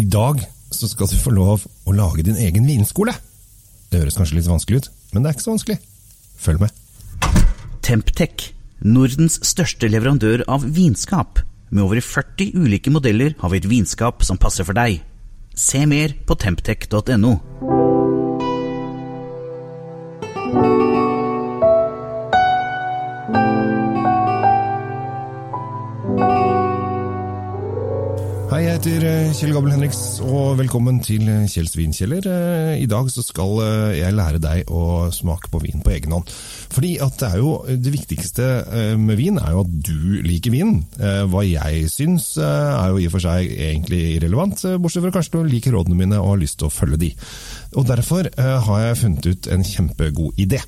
I dag så skal du få lov å lage din egen vinskole. Det høres kanskje litt vanskelig ut, men det er ikke så vanskelig. Følg med. Temptec, Nordens største leverandør av vinskap. Med over 40 ulike modeller har vi et vinskap som passer for deg. Se mer på temptec.no. Kjell Gabel Henriks, og velkommen til eh, Kjells vinkjeller. Eh, I dag så skal jeg lære deg å smake på vin på egen hånd. Fordi at det er jo det viktigste med vin er jo at du liker vin. Hva jeg syns er jo i og for seg egentlig irrelevant, bortsett fra kanskje du liker rådene mine og har lyst til å følge de. Og derfor har jeg funnet ut en kjempegod idé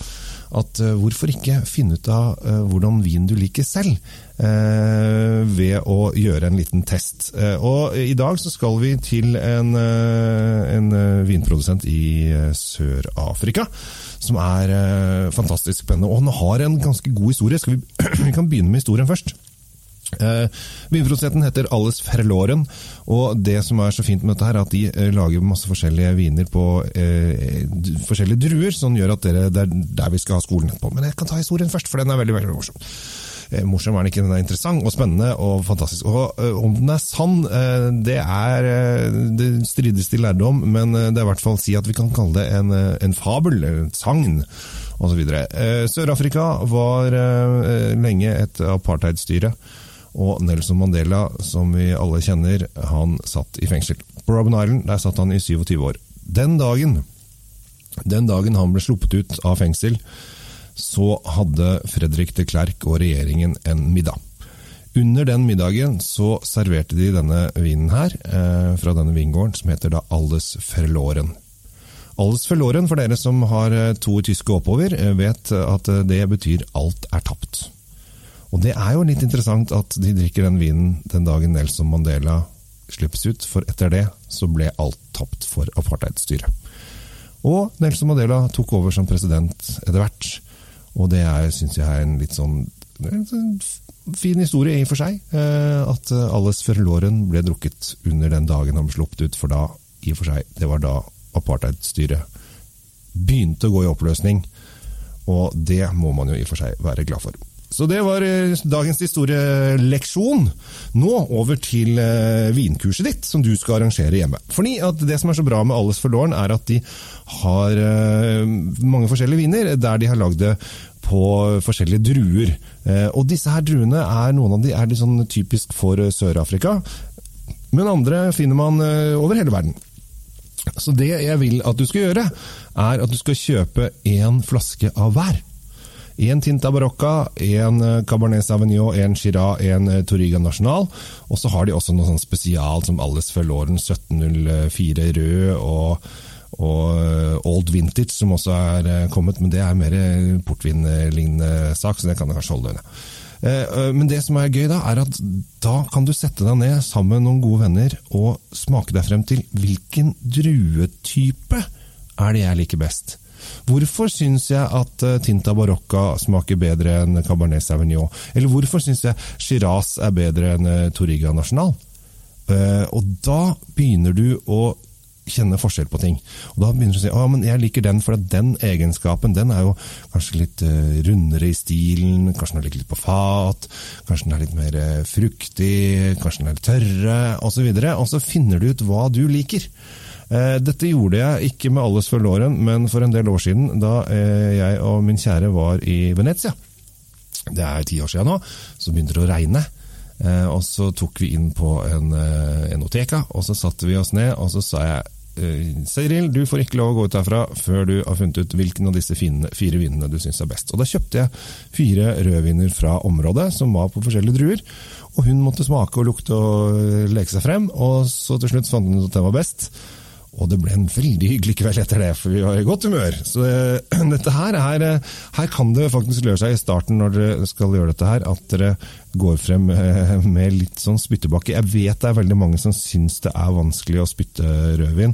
at uh, hvorfor ikke finne ut av uh, hvordan vin du liker selv, uh, ved å gjøre en liten test. og I dag så skal vi til en, en vinprodusent i Sør-Afrika. Som er fantastisk spennende. Og han har en ganske god historie. Vi, vi kan begynne med historien først. Eh, vinprodusenten heter Alles Ferloren, og det som er så fint med dette, her, er at de eh, lager masse forskjellige viner på eh, forskjellige druer, som gjør at dere, det er der vi skal ha skolen etterpå. Men jeg kan ta historien først, for den er veldig veldig morsom. Eh, morsom er den ikke, den er interessant og spennende og fantastisk. Og Om den er sann, det er det strides til lærdom, men det er i hvert fall si at vi kan kalle det en, en fabel, et sagn osv. Sør-Afrika var lenge et apartheidstyre. Og Nelson Mandela, som vi alle kjenner, han satt i fengsel. På Robben Island der satt han i 27 år. Den dagen, den dagen han ble sluppet ut av fengsel, så hadde Fredrik de Klerk og regjeringen en middag. Under den middagen så serverte de denne vinen her, eh, fra denne vingården, som heter da Alles Verloren. Alles Verloren, for dere som har eh, to tyske oppover, eh, vet at eh, det betyr alt er tapt. Og det er jo litt interessant at de drikker den vinen den dagen Nelson Mandela slippes ut, for etter det så ble alt tapt for apartheidstyret. Og Nelson Mandela tok over som president etter hvert, og det syns jeg er en litt sånn en fin historie i og for seg. Eh, at alles Ferloren ble drukket under den dagen han ble sluppet ut, for da, i og for seg, det var da apartheidstyret begynte å gå i oppløsning. Og det må man jo i og for seg være glad for. Så det var eh, dagens historieleksjon. Nå over til eh, vinkurset ditt, som du skal arrangere hjemme. Fordi Det som er så bra med Alles forlåren, er at de har eh, mange forskjellige viner, der de har lagd det på forskjellige druer. Og disse her druene er noen av de er litt sånn typisk for Sør-Afrika, men andre finner man over hele verden. Så det jeg vil at du skal gjøre, er at du skal kjøpe én flaske av hver. Én Tinta Barocca, én eh, Cabernet Sauvignon, én Chira, én eh, Toriga National. Og så har de også noe sånn spesial som Alles Verloren 1704 rød og, og eh, Old Vintage, som også er kommet. Men det er mer portvinlignende sak, så det kan jeg kanskje holde unna. Men det som er gøy, da, er at da kan du sette deg ned sammen med noen gode venner og smake deg frem til hvilken druetype er det jeg liker best. Hvorfor syns jeg at eh, Tinta Barocca smaker bedre enn Cabernet Sauvignon? Eller hvorfor syns jeg Shiraz er bedre enn eh, Toriga National? Eh, og da begynner du å kjenne forskjell på ting. Og Da begynner du å si at jeg liker den, for den egenskapen den er jo kanskje litt rundere i stilen, kanskje den er litt på fat, kanskje den er litt mer fruktig, kanskje den er litt tørre, osv. Og, så og så finner du ut hva du liker. Eh, dette gjorde jeg ikke med alles før låren, men for en del år siden, da eh, jeg og min kjære var i Venezia. Det er ti år siden nå. Så begynte det å regne. Eh, og så tok vi inn på en enoteka, og så satte vi oss ned, og så sa jeg Seiril, du får ikke lov å gå ut herfra før du har funnet ut hvilken av disse fine, fire vinene du syns er best. Og Da kjøpte jeg fire rødviner fra området, som var på forskjellige druer. Og hun måtte smake og lukte og leke seg frem, og så til slutt fant hun ut at den var best. Og det ble en veldig hyggelig kveld etter det, for vi var i godt humør. Så uh, dette her, er, uh, her kan det faktisk løse seg i starten når dere skal gjøre dette her, at dere går frem uh, med litt sånn spyttebakke. Jeg vet det er veldig mange som syns det er vanskelig å spytte rødvin,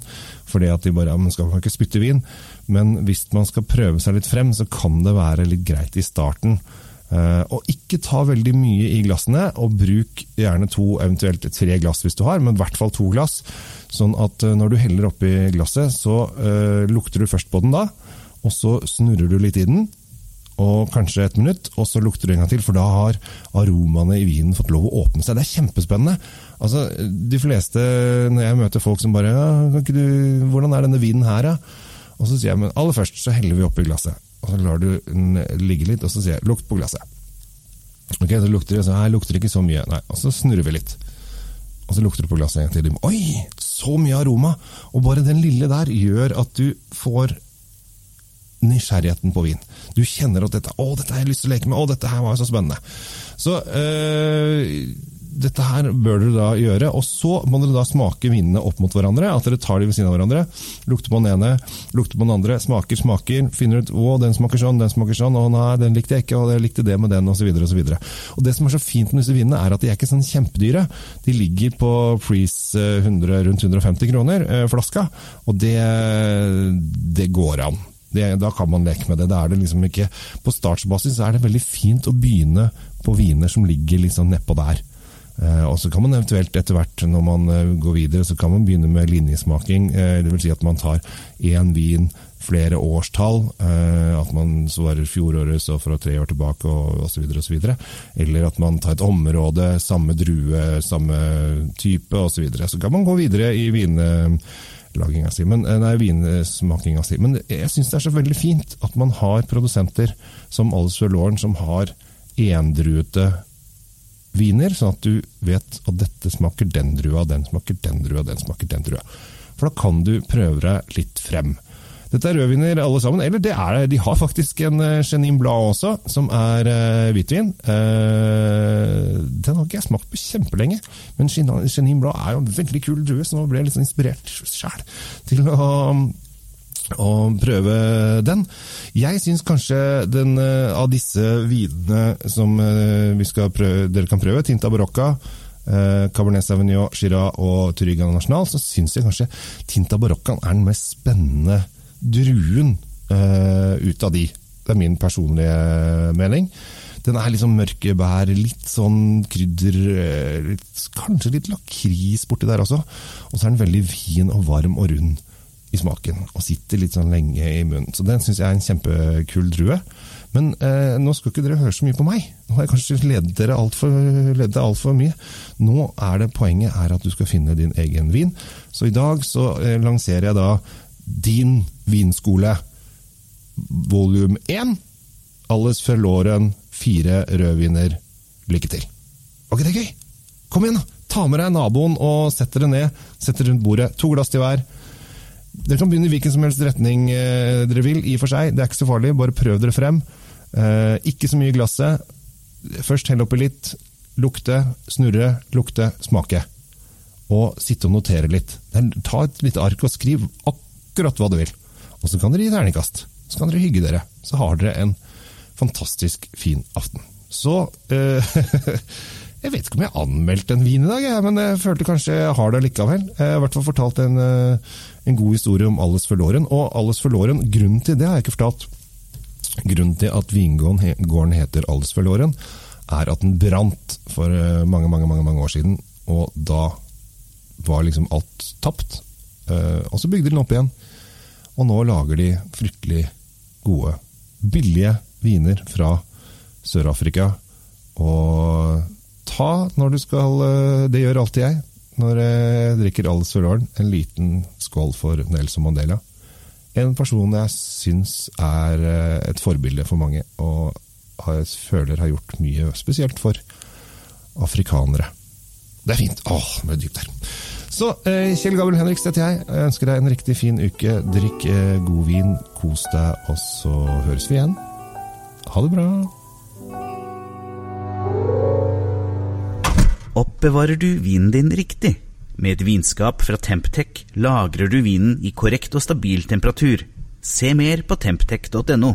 fordi at de bare ja, man skal ikke spytte vin. Men hvis man skal prøve seg litt frem, så kan det være litt greit i starten Eh, og ikke ta veldig mye i glassene, og bruk gjerne to, eventuelt tre glass hvis du har, men i hvert fall to glass. Sånn at eh, når du heller oppi glasset, så uh, lukter du først på den da, og så snurrer du litt i den, og kanskje et minutt, og så lukter du en gang til, for da har aromaene i vinen fått lov å åpne seg. Det er kjempespennende. Altså, De fleste, når jeg møter folk som bare ja, du, 'Hvordan er denne vinen her, da?' Og så sier jeg men aller først så heller vi oppi glasset. Og så lar du den ligge litt, og så sier jeg 'lukt på glasset'. Ok, så lukter det, så her lukter det ikke så mye. Nei, Og så snurrer vi litt. Og så lukter du på glasset en gang til. Oi, så mye aroma! Og bare den lille der gjør at du får nysgjerrigheten på vin. Du kjenner at dette, å, dette har jeg lyst til å leke med, å, dette her var så spennende. Så øh, dette her bør dere da gjøre, og så må dere da smake vinene opp mot hverandre. At dere tar de ved siden av hverandre. Lukter på den ene, lukter på den andre, smaker, smaker. Finner ut å, den smaker sånn, den smaker sånn, å nei, den likte jeg ikke, og jeg likte det med den, osv. osv. Det som er så fint med disse vinene, er at de er ikke sånn kjempedyre. De ligger på Freeze 100, eh, rundt 150 kroner eh, flaska, og det, det går an. Det, da kan man leke med det. det er det liksom ikke, på startsbasis er det veldig fint å begynne på viner som ligger liksom nedpå der. Eh, og så kan man eventuelt etter hvert, når man eh, går videre, så kan man begynne med linjesmaking. Eh, Dvs. Si at man tar én vin flere årstall. At man svarer fjoråret så fra tre år tilbake osv. osv. Eller at man tar et område, samme drue, samme type osv. Så, videre. så kan man gå videre i vinlaginga men, nei, vinsmakinga. Men jeg syns det er så veldig fint at man har produsenter som Alice Lauren, som har endruete viner, sånn at du vet at dette smaker den drua, den smaker den drua, den smaker den drua. For da kan du prøve deg litt frem. Dette er rødviner alle sammen, eller det er, de har faktisk en uh, Chenin Blad også, som er uh, hvitvin. Uh, den har ikke jeg smakt på kjempelenge, men Chenin Blad er jo en veldig kul drue, så nå ble jeg litt sånn inspirert sjæl til å og prøve den. Jeg syns kanskje den eh, av disse vinene som eh, prøve, dere kan prøve, Tinta Barocca, eh, Cabernet Sauvignon, Shiraz og Turigan National, så syns jeg kanskje Tinta Barocca er den mest spennende druen ut av de. Det er min personlige mening. Den er liksom mørke bær, litt sånn krydder, litt, kanskje litt lakris borti der også. Og så er den veldig fin og varm og rund i smaken, og sitter litt sånn lenge i munnen. Så den syns jeg er en kjempekul drue. Men eh, nå skal ikke dere høre så mye på meg. Nå har jeg kanskje ledet dere altfor alt for mye. Nå er det poenget er at du skal finne din egen vin. Så i dag så eh, lanserer jeg da Din vinskole volum 1. Alles Verloren, fire rødviner. Lykke til. Var ikke det gøy? Kom igjen, da! Ta med deg naboen og sett dere ned. Sett dere rundt bordet. To glass til hver. Dere kan begynne i hvilken som helst retning eh, dere vil, i og for seg. Det er ikke så farlig, bare prøv dere frem. Eh, ikke så mye i glasset. Først hell oppi litt. Lukte, snurre, lukte, smake. Og sitte og notere litt. Ta et lite ark og skriv akkurat hva du vil. Og så kan dere gi terningkast. Så kan dere hygge dere. Så har dere en fantastisk fin aften. Så eh, Jeg vet ikke om jeg har anmeldt en vin i dag, men jeg følte kanskje jeg har det likevel. Jeg har i hvert fall fortalt en, eh, en god historie om Alles Forloren. Og Alles Forloren, grunnen til det har jeg ikke fortalt. Grunnen til at vingården heter Alles Forloren, er at den brant for eh, mange, mange, mange, mange år siden. Og da var liksom alt tapt. Eh, og så bygde de den opp igjen. Og nå lager de fryktelig gode, billige viner fra Sør-Afrika. Og ta når du skal eh, Det gjør alltid jeg når jeg drikker Alice Solaren. En liten skål for Nelson Mandela. En person jeg syns er eh, et forbilde for mange, og jeg føler har gjort mye spesielt for afrikanere. Det er fint. Åh, det er dypt der. Så eh, Kjell Gabriel Henriks heter jeg. Jeg ønsker deg en riktig fin uke. Drikk god vin, kos deg, og så høres vi igjen. Ha det bra. Oppbevarer du vinen din riktig? Med et vinskap fra Temptec lagrer du vinen i korrekt og stabil temperatur. Se mer på temptec.no.